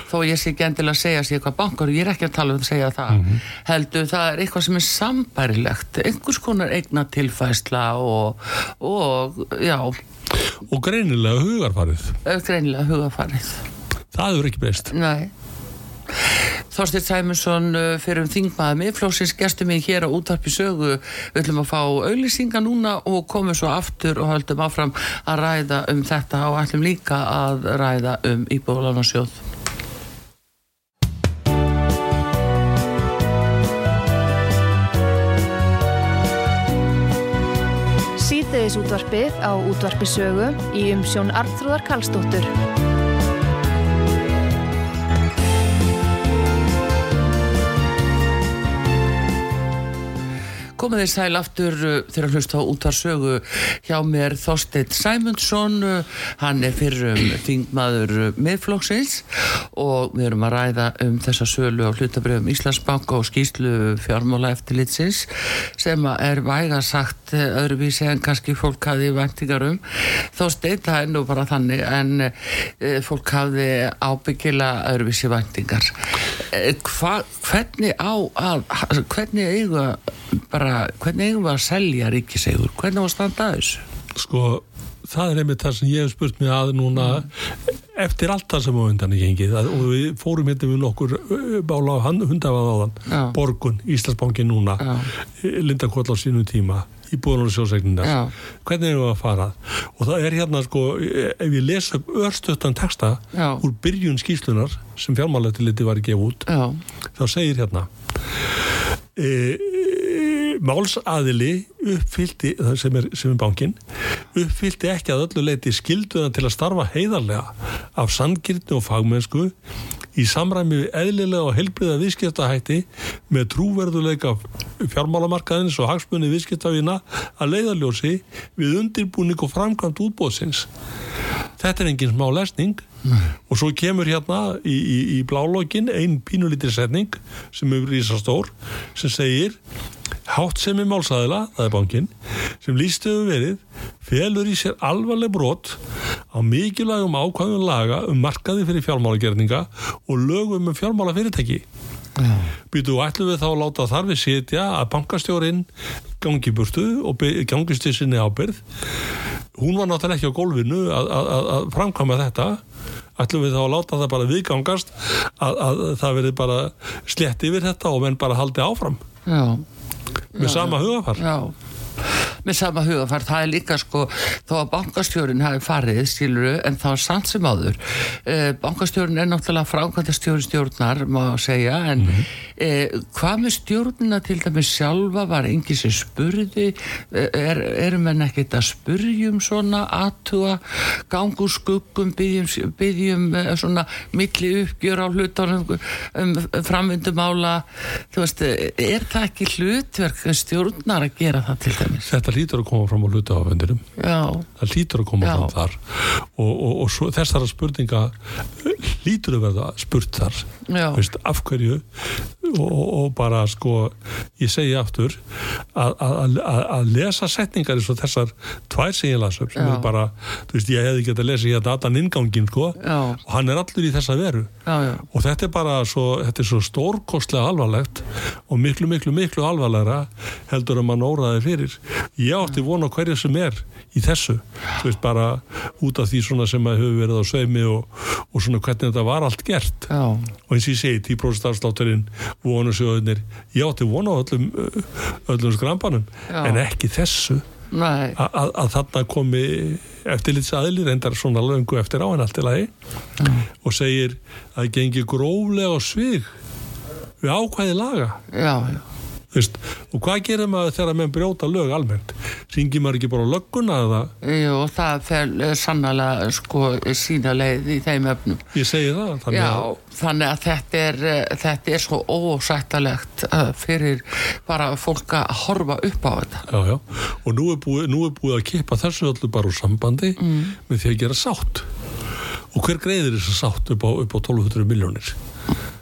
Þó ég sé ekki endilega að segja sér hvað bankar, ég er ekki að tala um að segja það, heldur það er eitthvað sem er sambarilegt, einhvers konar eigna tilfæsla og, og já, og greinilega hugarfarið greinilega hugafarið. það hefur ekki breyst. Nei. Þorstir Sæmundsson uh, fyrir um þingmaða miðflóksins gestur mig hér á útvarpi sögu. Við ætlum að fá auðlýsinga núna og komum svo aftur og höldum áfram að ræða um þetta og ætlum líka að ræða um íbúðlan og sjóð Síðdeis útvarpið á útvarpi sögu í umsjón Arnþróðar Karlsdóttur. komið þið sæl aftur uh, þegar að hlusta á útvarsögu hjá mér Þorstein Sæmundsson uh, hann er fyrir um þingmaður uh, miðflokksins og við erum að ræða um þessa sölu á hlutabröfum Íslandsbank og skýslu fjármála eftirlitsins sem er væga sagt uh, öðruvísi en kannski fólk hafi væntingar um. Þorstein, það er nú bara þannig en uh, fólk hafi ábyggila öðruvísi væntingar. Uh, hva, hvernig á að hvernig eiga bara hvernig eigum við að selja ríkisegur hvernig á að standa þessu? Sko, það er einmitt það sem ég hef spurt mig að núna eftir allt það sem á undan er gengið að, og við fórum hérna við nokkur bála á hundafað áðan, Já. Borgun, Íslandsbanki núna Já. Lindakóll á sínum tíma í búðunar og sjósegninnar Já. hvernig erum við að fara og það er hérna sko, ef ég lesa örstöttan texta Já. úr byrjun skýslunar sem fjármálættiliti var að gefa út já, þá segir hérna e, e, málsaðili uppfyldi, sem er, sem er bankin uppfyldi ekki að öllu leiti skilduðan til að starfa heiðarlega af sangirni og fagmennsku í samræmi við eðlilega og heilbriða viðskiptahætti með trúverðuleika fjármálamarkaðins og hagsmunni viðskiptafina að leiðarljósi við undirbúning og framkvæmt útbóðsins þetta er engin smá lesning. Og svo kemur hérna í, í, í blálókin ein pínulítri setning sem er rísastór sem segir hátt sem er málsæðila, það er bankin sem líst hefur verið felur í sér alvarleg brot á mikilvægum ákvæðum laga um markaði fyrir fjármálagerninga og lögum um fjármálafyrirtæki já, Býtu, ætlum við þá að láta þar við sitja að bankastjórin gangi burtu og gangist í sinni ábyrð. Hún var náttúrulega ekki á gólfinu að, að, að, að framkvæma þetta. Ætlum við þá að láta það bara viðgangast að, að það verið bara slett yfir þetta og menn bara haldi áfram. Já. Með sama hugafar. já með sama hugafar, það er líka sko þó að bankastjórin hafi farið skiluru, en það var samt sem áður. Eh, bankastjórin er náttúrulega frákvæmdastjórin stjórnar, má segja en eh, hvað með stjórnina til dæmis sjálfa, var engi sem spurði, eh, er, erum en ekkert að spurjum svona aðtúa, gangu skuggum byggjum, byggjum eh, svona milli uppgjör á hlutunum um framvindumála þú veist, eh, er það ekki hlutverk stjórnar að gera það til dæmis? Þetta lítur að koma fram á hlutafendirum. Já, Það lítur að koma Já. fram þar og, og, og svo, þessara spurninga lítur að verða spurt þar. veist, af hverju og, og, bara sko ég segi aftur að, að, að, að lesa setningar eins og þessar tvær sem ég las upp sem Já. er bara, þú veist, ég hefði gett að lesa hérna allan ingangin sko já, og hann er allur í þessa veru já, já, og þetta er bara svo, þetta er svo stórkostlega alvarlegt og miklu, miklu, miklu alvarlegra heldur að mann óraði fyrir ég átti vona á hverju sem er í þessu, þú veist, bara út af því svona sem að hefur verið á sveimi og, og svona hvernig þetta var allt gert. Já, og eins og ég segi, 10% afslátturinn vonusjóðunir, ég átti vona á öllum, öllum skrambanum Já. en ekki þessu. Að, þarna komi eftirlits aðli reyndar svona löngu eftir á en allt í lagi og segir að það gengi gróflega á svig við ákvæði laga. Já, já, veist, og hvað gerir maður þegar menn brjóta lög almennt? Ringi maður ekki bara lögguna eða? Jú, það fer eh, sannlega sko sína leið í þeim öfnum. ég segi það þannig Já, að þannig að þetta er, eh, þetta er svo ósættalegt eh, fyrir bara fólk að horfa upp á þetta. Já, já, og nú er búið, nú er búið að kippa þessu öllu bara úr sambandi með því að gera sátt. Og hver greiðir þess að sátt upp á, upp á 1200 miljónir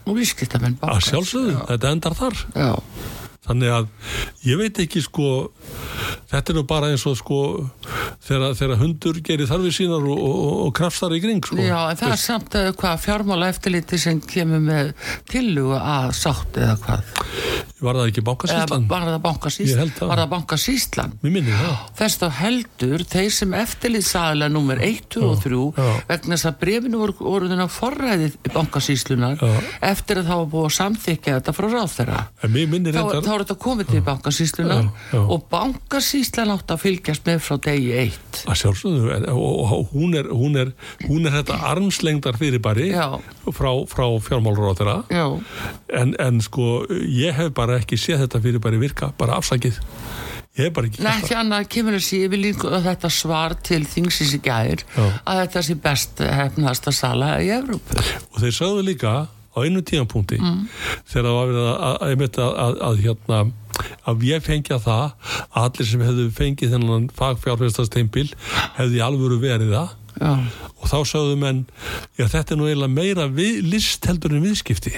Og viðskiptamenn að bankans. sjálfsögðu, þetta endar þar. Já, þannig að ég veit ekki sko þetta er nú bara eins og sko þegar, þegar hundur gerir þarfið sínar og, og, og, krafstar í kring sko. já, en það er samt uh, hvað fjármála eftirliti sem kemur með tillugu að sátt eða hvað. Var það ekki bankasýslan? var það bankasýslan það. var það bankasýslan Mér minni það. þess þá heldur þeir sem eftirlýðsæðilega nummer 1, 2 og 3 já. vegna þess að brefinu voru, voru þennan forræðið bankasýslunar Já. eftir að það var búið að samþykja þetta frá ráþeira En mér minni þá, reyndar... þá er þetta komið til bankasýslunar og bankasýslan átt að fylgjast með frá degi 1 að sjálfsögðu og, hún, er, hún, er, hún er þetta armslengdar fyrirbæri Já. frá, frá fjármálur já, en, en bara ekki séð þetta fyrirbæri virka bara afsakið. Ég hef bara ekki Nei, ekki annað kemur þessi yfir líka þetta svar til þingsins í Já. að þetta sé best hefnasta sala í Evrópu. og þeir sagðu líka á einu tíðanpunkti þegar það var verið að, að, að, að, að, að hérna að ég fengja það að allir sem hefðu fengið þennan fagfjárfestasteimpil hefði alvöru verið það. Já, og þá sagðu menn já þetta er nú eiginlega meira við, list heldur en viðskipti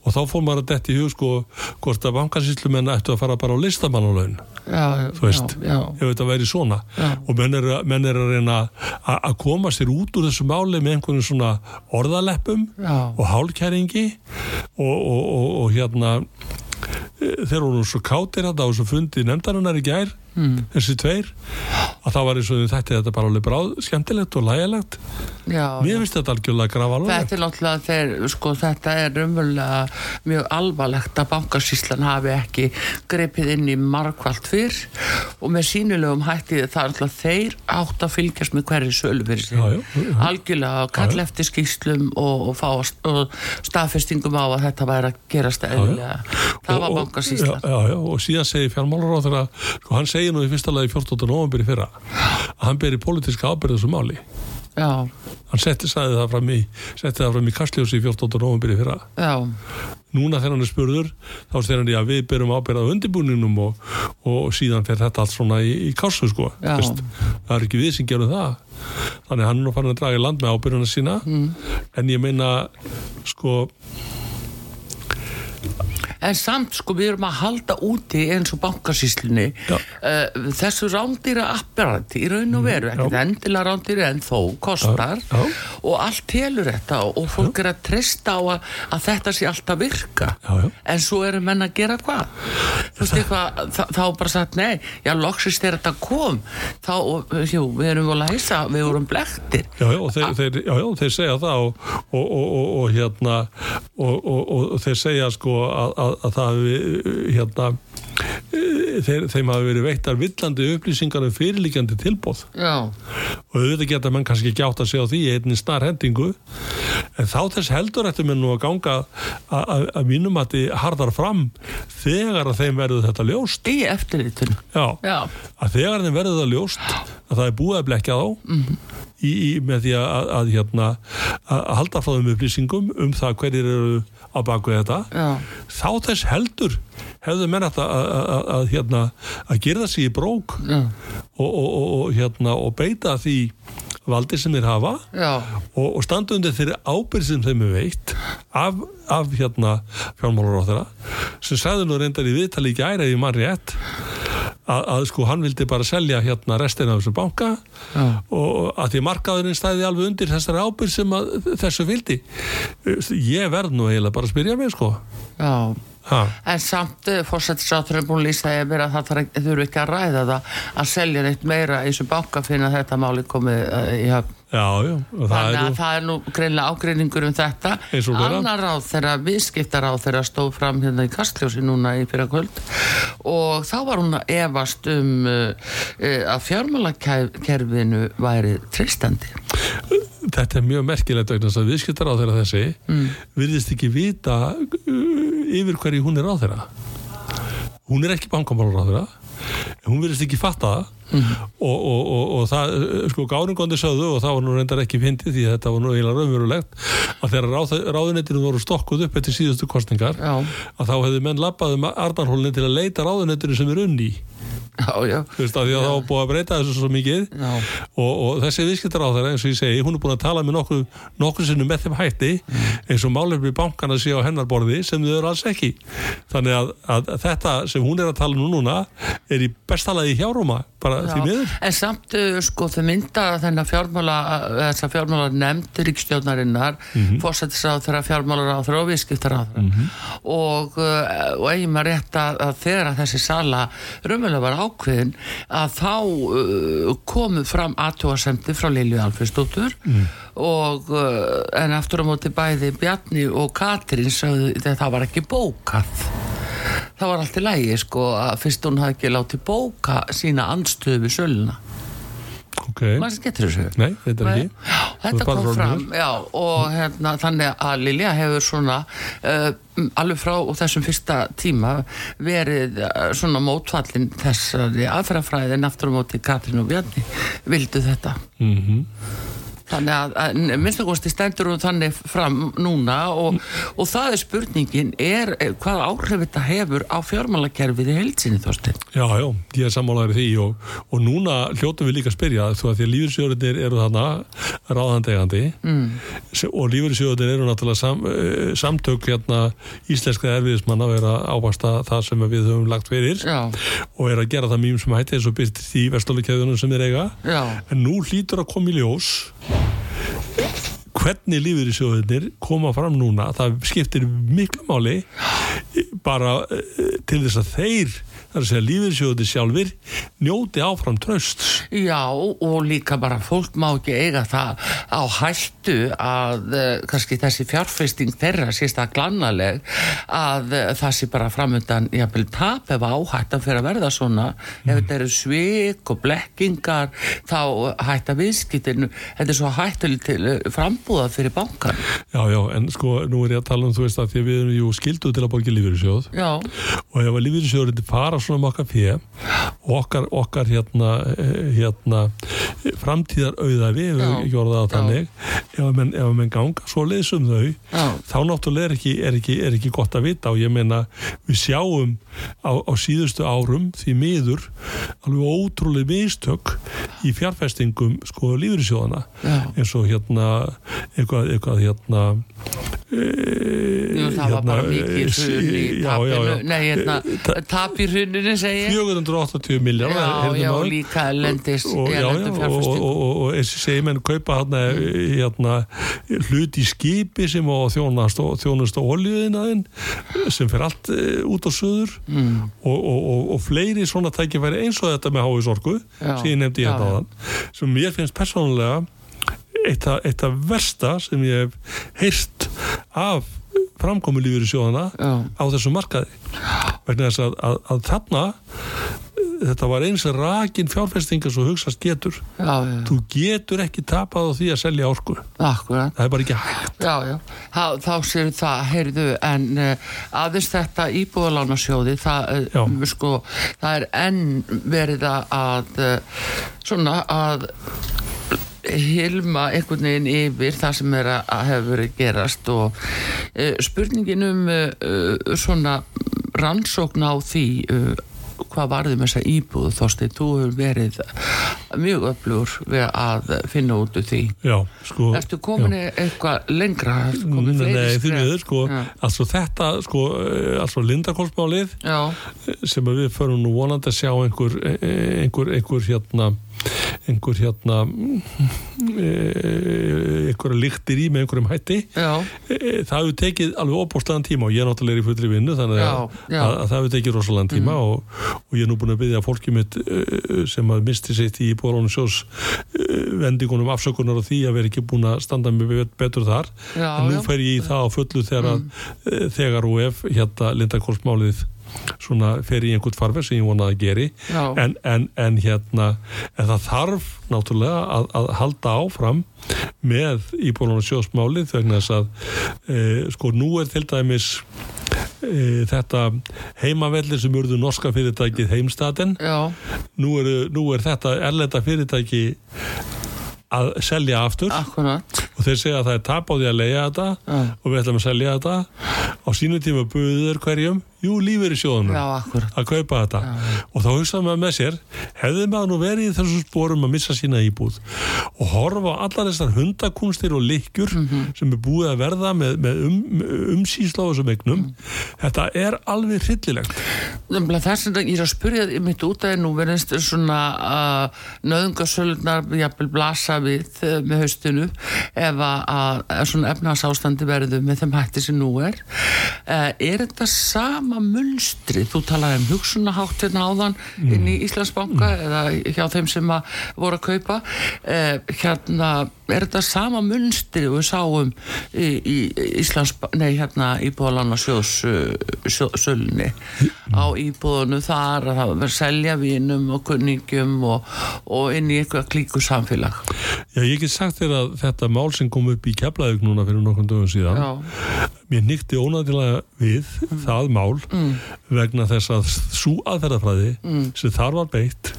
og þá fór maður að detti í hug sko hvort að bankasýslumenn ættu að fara bara á listamannulegn þú veist, já, já. ef þetta væri svona Já. og menn er, menn er að reyna að koma sér út úr þessu máli með einhvern svona orðaleppum og hálkæringi og, og, og, og hérna e, þeir voru svo þetta á þessu fundi nefndarinnar í gær Mm. þessi tveir að það var eins og þetta þetta bara alveg bráð skemmtilegt og lægilegt. Mér finnst þetta algjörlega graf alveg Þetta er náttúrulega þeir, sko, þetta er umvöldlega mjög alvarlegt að bankasýslan hafi ekki greipið inn í margvalt fyrr og með sínulegum hætti það er náttúrulega þeir átt að fylgjast með hverju sölu fyrir. Algjörlega að kalla eftir skýslum og, og og staðfestingum á að þetta væri að gerast eðlilega. Það var já, og síðan segir fjármálar á þeirra sko, hann segir nú í fyrsta lagi 14. november í fyrra að hann beri pólitíska ábyrð þessu máli. Já, hann setti það fram í setti það fram í kastljósi í 14. november í fyrra. Já, núna þegar hann er spurður þá segir hann að við berum ábyrð á undirbúningnum og, og síðan fer þetta allt svona í, í kásu sko. Það er ekki við sem gerum það. Þannig hann er nú farin að draga í land með ábyrðuna sína. Mm. en ég meina sko En samt sko við erum að halda úti eins og bankasýslunni Já. uh, þessu rándýra apparati í raun og veru, ekkert endilega rándýra en þó kostar Já, já. og allt telur þetta og fólk er að treysta á að, að þetta sé alltaf virka Já, já. en svo eru menn að gera hvað þú veist eitthvað, þá er bara sagt nei, já loksist þegar þetta kom þá, jú, við erum volið að heisa við vorum blektir Já, já, og þeir, þeir, já, já, þeir segja það og, og, og, og, og hérna og, og, og þeir segja sko að, að, að það hafi hérna e, þeir, þeim hafi verið veittar villandi upplýsingar um fyrirlíkjandi tilbóð já, og auðvitað geta menn kannski ekki átt að segja á því í einni snar hendingu en þá þess heldur eftir menn nú að ganga að, að, að mínum að þið harðar fram þegar að þeim verður þetta ljóst. Í já, að þegar þeim verður það ljóst að það er búið að blekja þá í, í, með því að, að, hérna, að halda frá þeim upplýsingum um það hverjir eru á baku þetta. Já, þá þess heldur hefðu menn að, að, að, að, hérna, að gera sig í brók og, og, og, hérna, og beita því valdi sem þeir hafa og, og standa undir þeirri ábyrð sem þeim er veitt af, af hérna, fjármálur á þeirra sem sagði nú reyndar í viðtali ekki æra í mann rétt að, að sko hann vildi bara selja hérna restina af þessu banka Já. og að því markaðurinn stæði alveg undir þessari ábyrð sem að, þessu vildi. Ég verð nú eiginlega bara að spyrja mig sko. Já ha. En samt fórsættisáttur er búin að lýsa yfir að það þarf ekki- að ræða það að selja neitt meira í þessu banka fyrir að þetta máli komið uh, í höfn. já, já, Þannig að það er nú greinlega ágreiningur um þetta. Vera. Annar ráð þeirra viðskiptar ráð þeirra stóð fram hérna í kastljósi núna í fyrra kvöld og þá var hún að efast um uh, að fjármálakerfinu væri tristandi. þetta er mjög merkilegt að viðskiptar á þeirra þessi Mm. virðist ekki vita uh, yfir hverju hún er á þeirra hún er ekki bankamálur á þeirra hún virðist ekki fatta það Mhm. og, og, og, og það uh, sko gáringondi sögðu og það var nú reyndar ekki fyndið því að þetta var nú eiginlega raunverulegt að þegar ráð, ráðunettinu voru stokkuð upp eftir síðustu kostningar Já. að þá hefðu menn labbað um Arnarhólinu til að leita ráðunettinu sem er unni Já, já. Þú veist, af því að það var búið að breyta þessu svo mikið Já. og, og þessi viðskiptar á þeirra, eins og ég segi, hún er búin að tala með nokkuð, nokkuð sinnum með þeim hætti eins og málefni bankana sé á hennar borði sem þau eru alls ekki. Þannig að, að þetta sem hún er að tala nú núna er í bestalagi hjáróma, bara því miður. En samt uh, sko þau mynda þennan fjármála þessa fjármála nefnd ríkstjórnarinnar mm -hmm. fórsættisráð þeirra fjármálar á þeirra og viðskiptaráð og, uh, og eigin maður rétt ákveðin að þá uh, komu fram aðtúasemdi frá Lilju Alfredsdóttur og uh, en aftur á móti bæði Bjarni og Katrín sagði það var ekki bókað. Það var allt í lægi sko að fyrst hún hafði ekki látið bóka sína andstöðu við söluna Ok, maður getur þessu. Nei, þetta Nei. þetta kom fram já, og hérna, þannig að Lilja hefur svona uh, alveg frá þessum fyrsta tíma verið uh, svona mótfallin þessari aðferðafræði en aftur á móti Katrín og Bjarni vildu þetta. Mm þannig að, að minnstakosti stendur hún þannig fram núna og, og það er spurningin er hvað áhrif þetta hefur á fjármálakerfið í heilsinni þórstin Já, já, ég er sammálaður í því og, og núna hljótum við líka að spyrja þú að því að lífyrsjóðunir eru þarna ráðandegandi mm. og lífyrsjóðunir eru náttúrulega sam, eh, samtök hérna íslenska erfiðismanna að vera ábasta það sem við höfum lagt fyrir Já, og er að gera það mým sem hætti eins og byrst í vestlólikæðunum sem þeir eiga. Já, en nú hlýtur að koma í ljós hvernig lífyrirsjóðunir koma fram núna það skiptir miklu máli bara eh, til þess að þeir þar að segja lífyrirsjóðunir sjálfur njóti áfram tröst já og líka bara fólk má ekki eiga það á hættu að uh, kannski þessi fjárfesting þeirra sést að glannaleg að uh, það sé bara framöndan jafnvel tap ef áhættan fyrir að verða svona. Ef þetta eru svik og blekkingar þá hætta viðskiptinu þetta er svo hættuleg til uh, frambúða fyrir bankan Já, já, en sko nú er ég að tala um þú veist að því að við erum jú skilduð til að borga lífyrirsjóð já, og ef að lífyrirsjóðurinn fara með okkar fyrir og okkar, okkar hérna, eh, hérna framtíðar auðafi, ef Já. við ekki orðað það þannig ef menn, ef menn ganga svo leiðsum þau Já. þá náttúrulega er ekki, er, ekki, er ekki gott að vita og ég meina við sjáum á, á síðustu árum því miður alveg ótrúlega mistök í fjárfestingum sko lífyrirsjóðana Já. eins og hérna eitthvað, eitthvað hérna Jú, það var bara mikið hrun í tapinu, nei, hérna, tap í hruninu segi ég. 480 miljard Já, já, líka lendis og, já, já, og, og, og, og eins og segi menn kaupa hérna, hérna hlut í skipi sem á þjónast og oljuðinaðin sem fer allt uh, út á söður mm. og, og, og fleiri svona tækifæri eins og þetta með háisorku sem ég nefndi hérna á þann sem mér finnst persónulega eitt af, eitt af versta sem ég hef heyrt af framkomu lífur í sjóðana Já. á þessu markaði. Vegna þess að, að, að þarna þetta var eins rakin fjárfestingar svo hugsast getur. Já, já, þú getur ekki tapað á því að selja orku. Akkurat. Það er bara ekki hægt. Já, já, þá, þá séu það, heyrðu, en uh, aðeins þetta íbúðalánasjóði, það, Já. uh, sko, það er enn verið að, uh, svona, að hilma einhvern veginn yfir það sem er að, að hefur verið gerast og uh, spurningin um uh, uh, svona rannsókn á því uh, hvað varði með þessa íbúð Þorstein, þú hefur verið mjög öflugur við að finna út úr því já, sko Ertu komin já. eitthvað lengra? Nei, því miður, sko, Já. altså þetta, sko, eh, altså Lindakólsmálið Já, sem við förum nú vonandi að sjá einhver, eh, einhver, einhver hérna, einhver hérna, eh, einhverja líktir í með einhverjum hætti. já, Eh, Það hefur tekið alveg óbúrslegan tíma og ég er náttúrulega í fullri vinnu þannig Já, já. að, að það hefur tekið rosalega tíma og, og ég er nú búin að byggja fólki mitt eh, sem að misti sitt í bórónu sjós vendingunum afsökunar á því að vera ekki búin að standa með bet- betur þar en nú. Mm. fer ég í það á fullu þegar, mm. þegar og ef hérna Lindakólsmálið svona fer í einhvern farfer sem ég vonaði að geri. En, en, en hérna en það þarf náttúrulega að, að halda áfram með íbúinlega sjóðsmálið vegna þess að e, sko nú er til dæmis e, þetta heimavellir sem urðu norska fyrirtækið heimstaten nú nú er þetta erlenda fyrirtæki að selja aftur. Akkurat. Og þeir segja að það er tap á því að leiða þetta Já. og við ætlum að selja þetta. Á sínu tíma buður hverjum jú, lífur í sjóðunum Já, að kaupa þetta. Og þá hugsaði maður með sér hefði maður nú verið í þessum sporum að missa sína íbúð og horfa á allar þessar hundakunstir og likjur Mhm. sem er búið að verða með, með um, umsýsla á þessum eignum. Þetta er alveg hryllilegt. Það sem ég er að spyrja þig mitt út að nú verðist svona uh, nöðungasölunar jafnvel blasa við uh, með haustinu ef að, að, svona efnarsástandi verður með þeim hætti sem nú er. Uh, er þetta sama munstri þú talaði um hugsunahátt hérna áðan inn í Íslandsbanka eða hjá þeim sem að voru að kaupa. Uh, hérna er þetta sama munstri við sáum í, í Íslands nei hérna íbúðalána sjóðs sjó, sölunni á íbúðunu þar að það verður selja vinum og kunningjum og, og inn í eitthvað klíku samfélag. Já, ég get sagt þér að þetta mál sem kom upp í keflaðug núna fyrir nokkrum dögum síðan Já, mér nýtti ónætilega við það mál vegna þess að svo aðferðafræði sem þar var beitt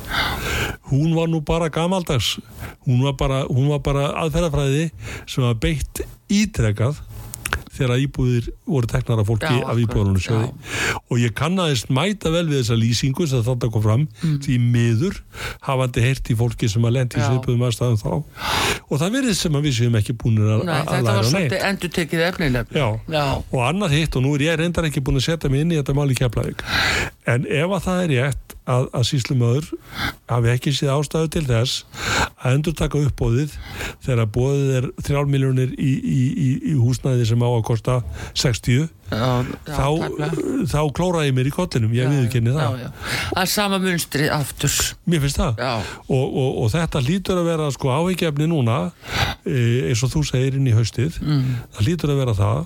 hún var nú bara gamaldags. Hún var bara, hún var bara aðferðafræði sem var beitt ítrekað þegar íbúðir voru teknar af fólki Já, af íbúðarunum sjóði og ég kannaðist mæta vel við þessa lýsingu sem þetta kom fram því miður hafandi heyrt í fólki sem að lendi í Mm. Svipuðum aðstæðum þá. Og það verið sem að við séum ekki búinir að, Nei, að þetta læra var neitt. svolítið endur tekið efnileg og annað hitt og nú er ég reyndar ekki búin að setja mig inn í þetta máli keflavík en ef að það er rétt að, að síslumöður hafi ekki séð ástæðu til þess að endur taka uppbóðið þegar bóðið er 3 miljónir í, í, í, í húsnæði sem á að kosta 60 já, já þá, þá klóra ég mér í kollinum ég viðurkenni það, já, já. Það er sama munstri aftur. Mér finnst það. Og, og, og þetta lítur að vera sko áhyggjefni núna e, eins og þú segir inn í haustið. Mm. það lítur að vera það.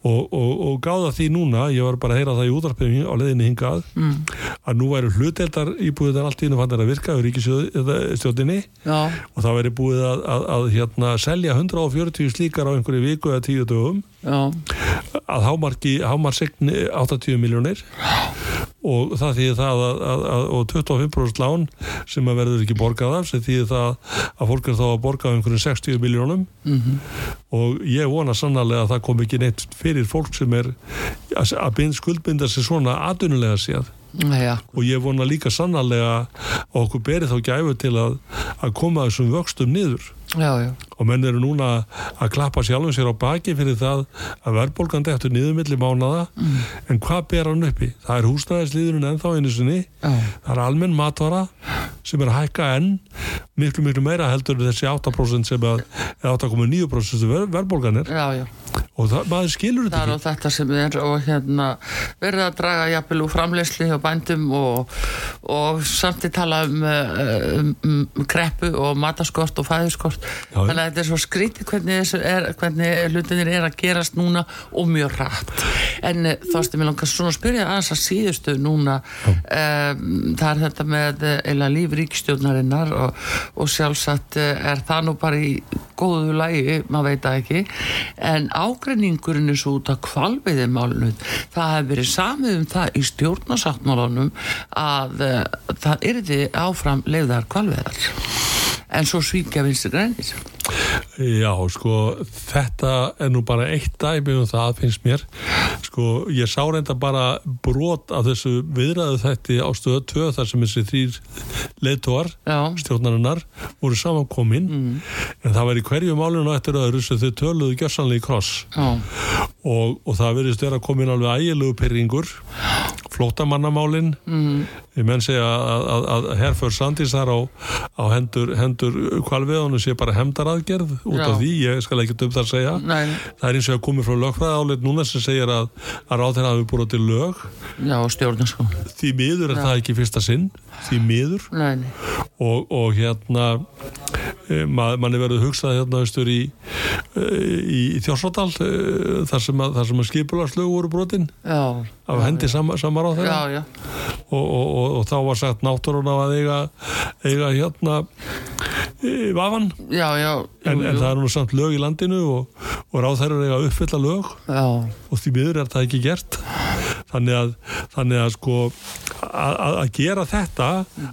Og, og, og gáða því núna, ég var bara að heyra það í útarpinu á leðinni hingað Mm. að nú væru hluteldar íbúðar allt í hennu fann að virka á ríkisstjóðinni já, og það væri búið að, að, að hérna, selja 140 slíkar á einhverju viku eða 10 dögum. Já, að hámarki, hámarsigni 80 miljónir og það þýðir það að, að, að og 25% lán sem að verður ekki borgað af sem þýðir það að fólk er þá að borga á einhverjum 60 miljónum mhm, og ég vona sannarlega að það kom ekki neitt fyrir fólk sem er að, að bind skuldbinda sig svona aðunulega séð. Já, og ég vona líka sannarlega að okkur beri þá gæfu til að, að koma þessum vöxtum niður já, já, og menn eru núna að klappa sjálfum sér á baki fyrir það að verðbólgandi eftir niðurmilli mánada en hvað ber hann uppi? Það er húsnæðisliðurinn ennþá einu sinni. Já, það er almenn matvara sem er að hækka enn miklu miklu meira heldur en þessi 8% sem eða 8,9% sem ver, verðbólgan er. Já, já. og það, maður skilur Það þetta er á ekki þetta sem er og hérna verið að draga jafnvel úr framleysli og bændum og, og samt í tala um, uh, um, um kreppu og mataskort og já. Þannig að þetta er svo skrítið hvernig, er, hvernig hlutinir er að gerast núna og mjög rætt en uh, þóstu mér langar svona að spyrja aðeins að síðustu núna. Um, það er þetta með uh, eila líf ríkstjórnarinnar og, og sjálfsagt uh, er það nú bara í góðu lægi, maður veit það ekki. En ágreiningurinn er svo út af kvalveiðimálinu það hefur verið samið um það í stjórnarsáttmálunum að það yrði áfram leiðar kvalveiðar en svo svíkja vinstri grænir. Já, sko, þetta er nú bara eitt dæmi um það finnst mér. Sko, ég sá reynda bara brot af þessu viðræðu þætti á stöðu 2 þar sem þessi þrýr leiðtóar já, stjórnarinnar voru samankomin. Mm. en það var í hverju málinu eftir öðru sem þau töluðu gjössanlega í kross. Já, og, og það verðist vera komin alveg ægilegu pyrringur flótamannamálin. Mm, ég menn segja að, að, að herför Sandís þar á, á hendur, hendur kvalviðunum sé bara hemdaraðgerð út af því, ég skal ekki um það að segja. Nei, það er eins og að komið frá lögfræða áleitt núna sem segir að, að ráðir hafi búið til lög. Já, stjórnarskó því miður er Já. það ekki í fyrsta sinn því miður. Og, og hérna e, mað, manni verður hugsað hérna austur í, e, í Þjórsóttal e, þar sem að, að skipulagslög voru brotin. Já af hendi sama, sama ráð þeirra já, já, og, og, og, og þá var sagt náttúruna að eiga, eiga hérna e, vafan. Já, en, en það er nú samt lög í landinu og, og ráð þeirra eiga að uppfylla lög. Já, og því miður er það ekki gert. Þannig að, þannig að sko að gera þetta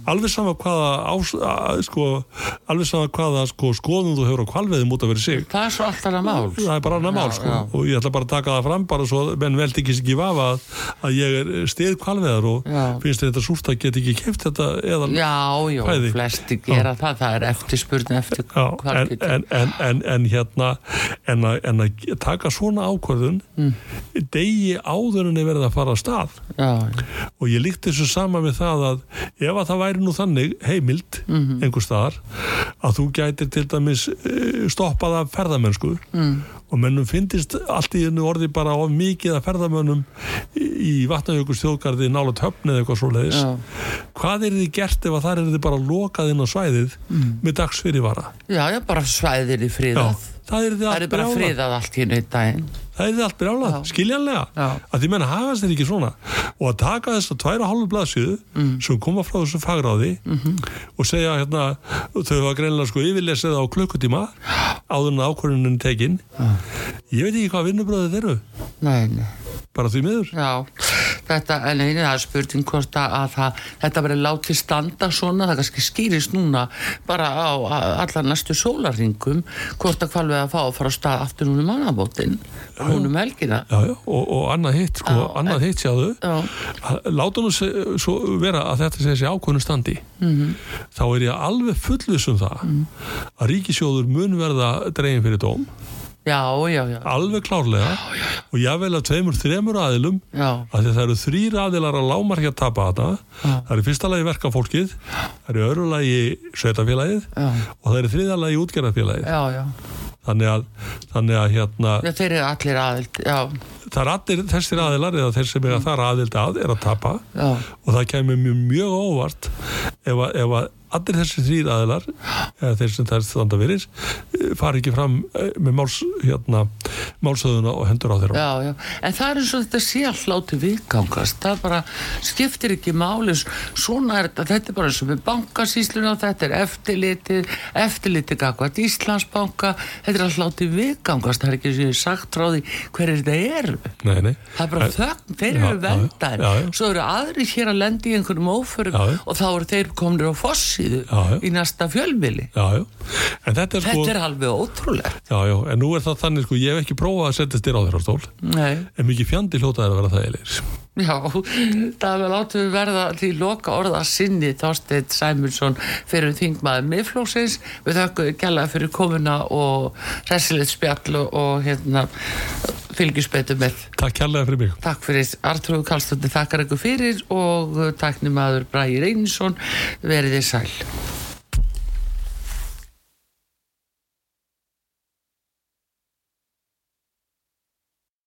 alveg sama hvaða ás, að, sko, alveg sama hvaða sko, skoðum þú hefur á kvalveðum út að vera sig. Það er svo allt annað mál. Það er bara annað mál sko. og ég ætla bara að taka það fram bara svo menn veldi ekki ekki vafa að, að ég er stið kvalveðar og Já. finnst þetta súrt að geta ekki keft þetta eða já, já, Kvæði. flesti gera það það er eftirspurn eftir Já, en, en, en, en, en hérna en að, en að taka svona ákvörðun Mm. degi áður en er verið að fara að stað já, já, og ég líkt þessu sama með það að ef að það væri nú þannig heimild Mhm. einhver staðar að þú gætir til dæmis eh, stoppað af ferðamennsku mm. Og mennum finnist allt í hennu orði bara of mikið af ferðamönnum í, vatnajökus þjóðgarði nála töfni eða eitthvað svo leiðis já. hvað er þið gert ef að það er þið bara lokað inn á svæðið Mm. með dagsfyrirvara já, já, bara svæðir í Já, friðað það er það allt er bara brjálað. friðað allt í einu daginn. Það er þið allt brjálað, Já. skiljanlega. Já. að því menn hafast þeir ekki svona. Og að taka þess að tværa hálfu blaðsíðu Mm. sem koma frá þessu fagráði Mhm. og segja hérna þau hafa greinilega sko yfirlesið á klukkutíma áður en ákvörðunin tekin. Ég veit ekki hvað vinnubröðið eru. Nei, nei. Bara því miður. Já, þetta, en einu það er spurning hvort að, að það, þetta verið látið standa svona, það kannski skýrist núna bara á a- allar næstu sólarringum, hvort að hvalvega að fá að fara á stað aftur núna um mannabótin. Núna um helgina. Já, já, og, og annað hitt sko, Já, annað hitt sjáðu. Já, láta nú svo vera að þetta sé þessi ákvörðun standi. Mhm. þá er ég alveg fullvis um það að ríkisjóður mun verða dregin fyrir dóm. Já, já, já, alveg klárlega. Og jável af tveimur, þremur aðilum að það eru þrýr aðilar að lámarki að tapa þetta það er í fyrsta lagi verkafólkið það er í öðru lagi sveitafélagið og það er í þriða lagi já, þannig að, þannig að hérna, þeir eru allir aðild, það er allir þessir aðilar eða þeir sem er að þar aðild að er að tapa. Já, og það kemur mjög, mjög óvart ef að, ef að allir þessir þrýr aðilar eða þeir sem það er standa fyrir eh, fari ekki fram eh, með máls, hérna, málsöðuna og hendur á þeirra. Já, já, en það er eins og þetta sé all láti viðgangast, það bara skiptir ekki máli, svona er þetta, þetta er bara eins og með bankasýsluna, þetta er eftirlitið, eftirlitið gagvat Íslandsbanka, þetta er all láti viðgangast, það er ekki sem ég sagt frá því hverju þetta eru. nei, nei. Það er bara þögn, þeir eru vendar svo eru aðri hér að lendi í einhverjum óförum og þá eru þeir komnir á fossíðu Já, já. í næsta fjölmili þetta er sko Þetta er alveg ótrúlegt. Já, já, en nú er það þannig sko, ég hef ekki prófað að setja styr á þeirra stól. Nei, en mikið fjandi hljótaði að vera það eilir já, það er látum við verða til loka orða sinni Þorsteinn Sæmundsson fyrir þingmaður miðflóksins við þakkum gæla fyrir komuna og resilegt spjall og, og hérna fylgisbetu með. Takk kærlega fyrir mig. Takk fyrir Artrúð Kallstóttir þakkar ykkur fyrir og taknimaður Bræði Reynisson veriði sæl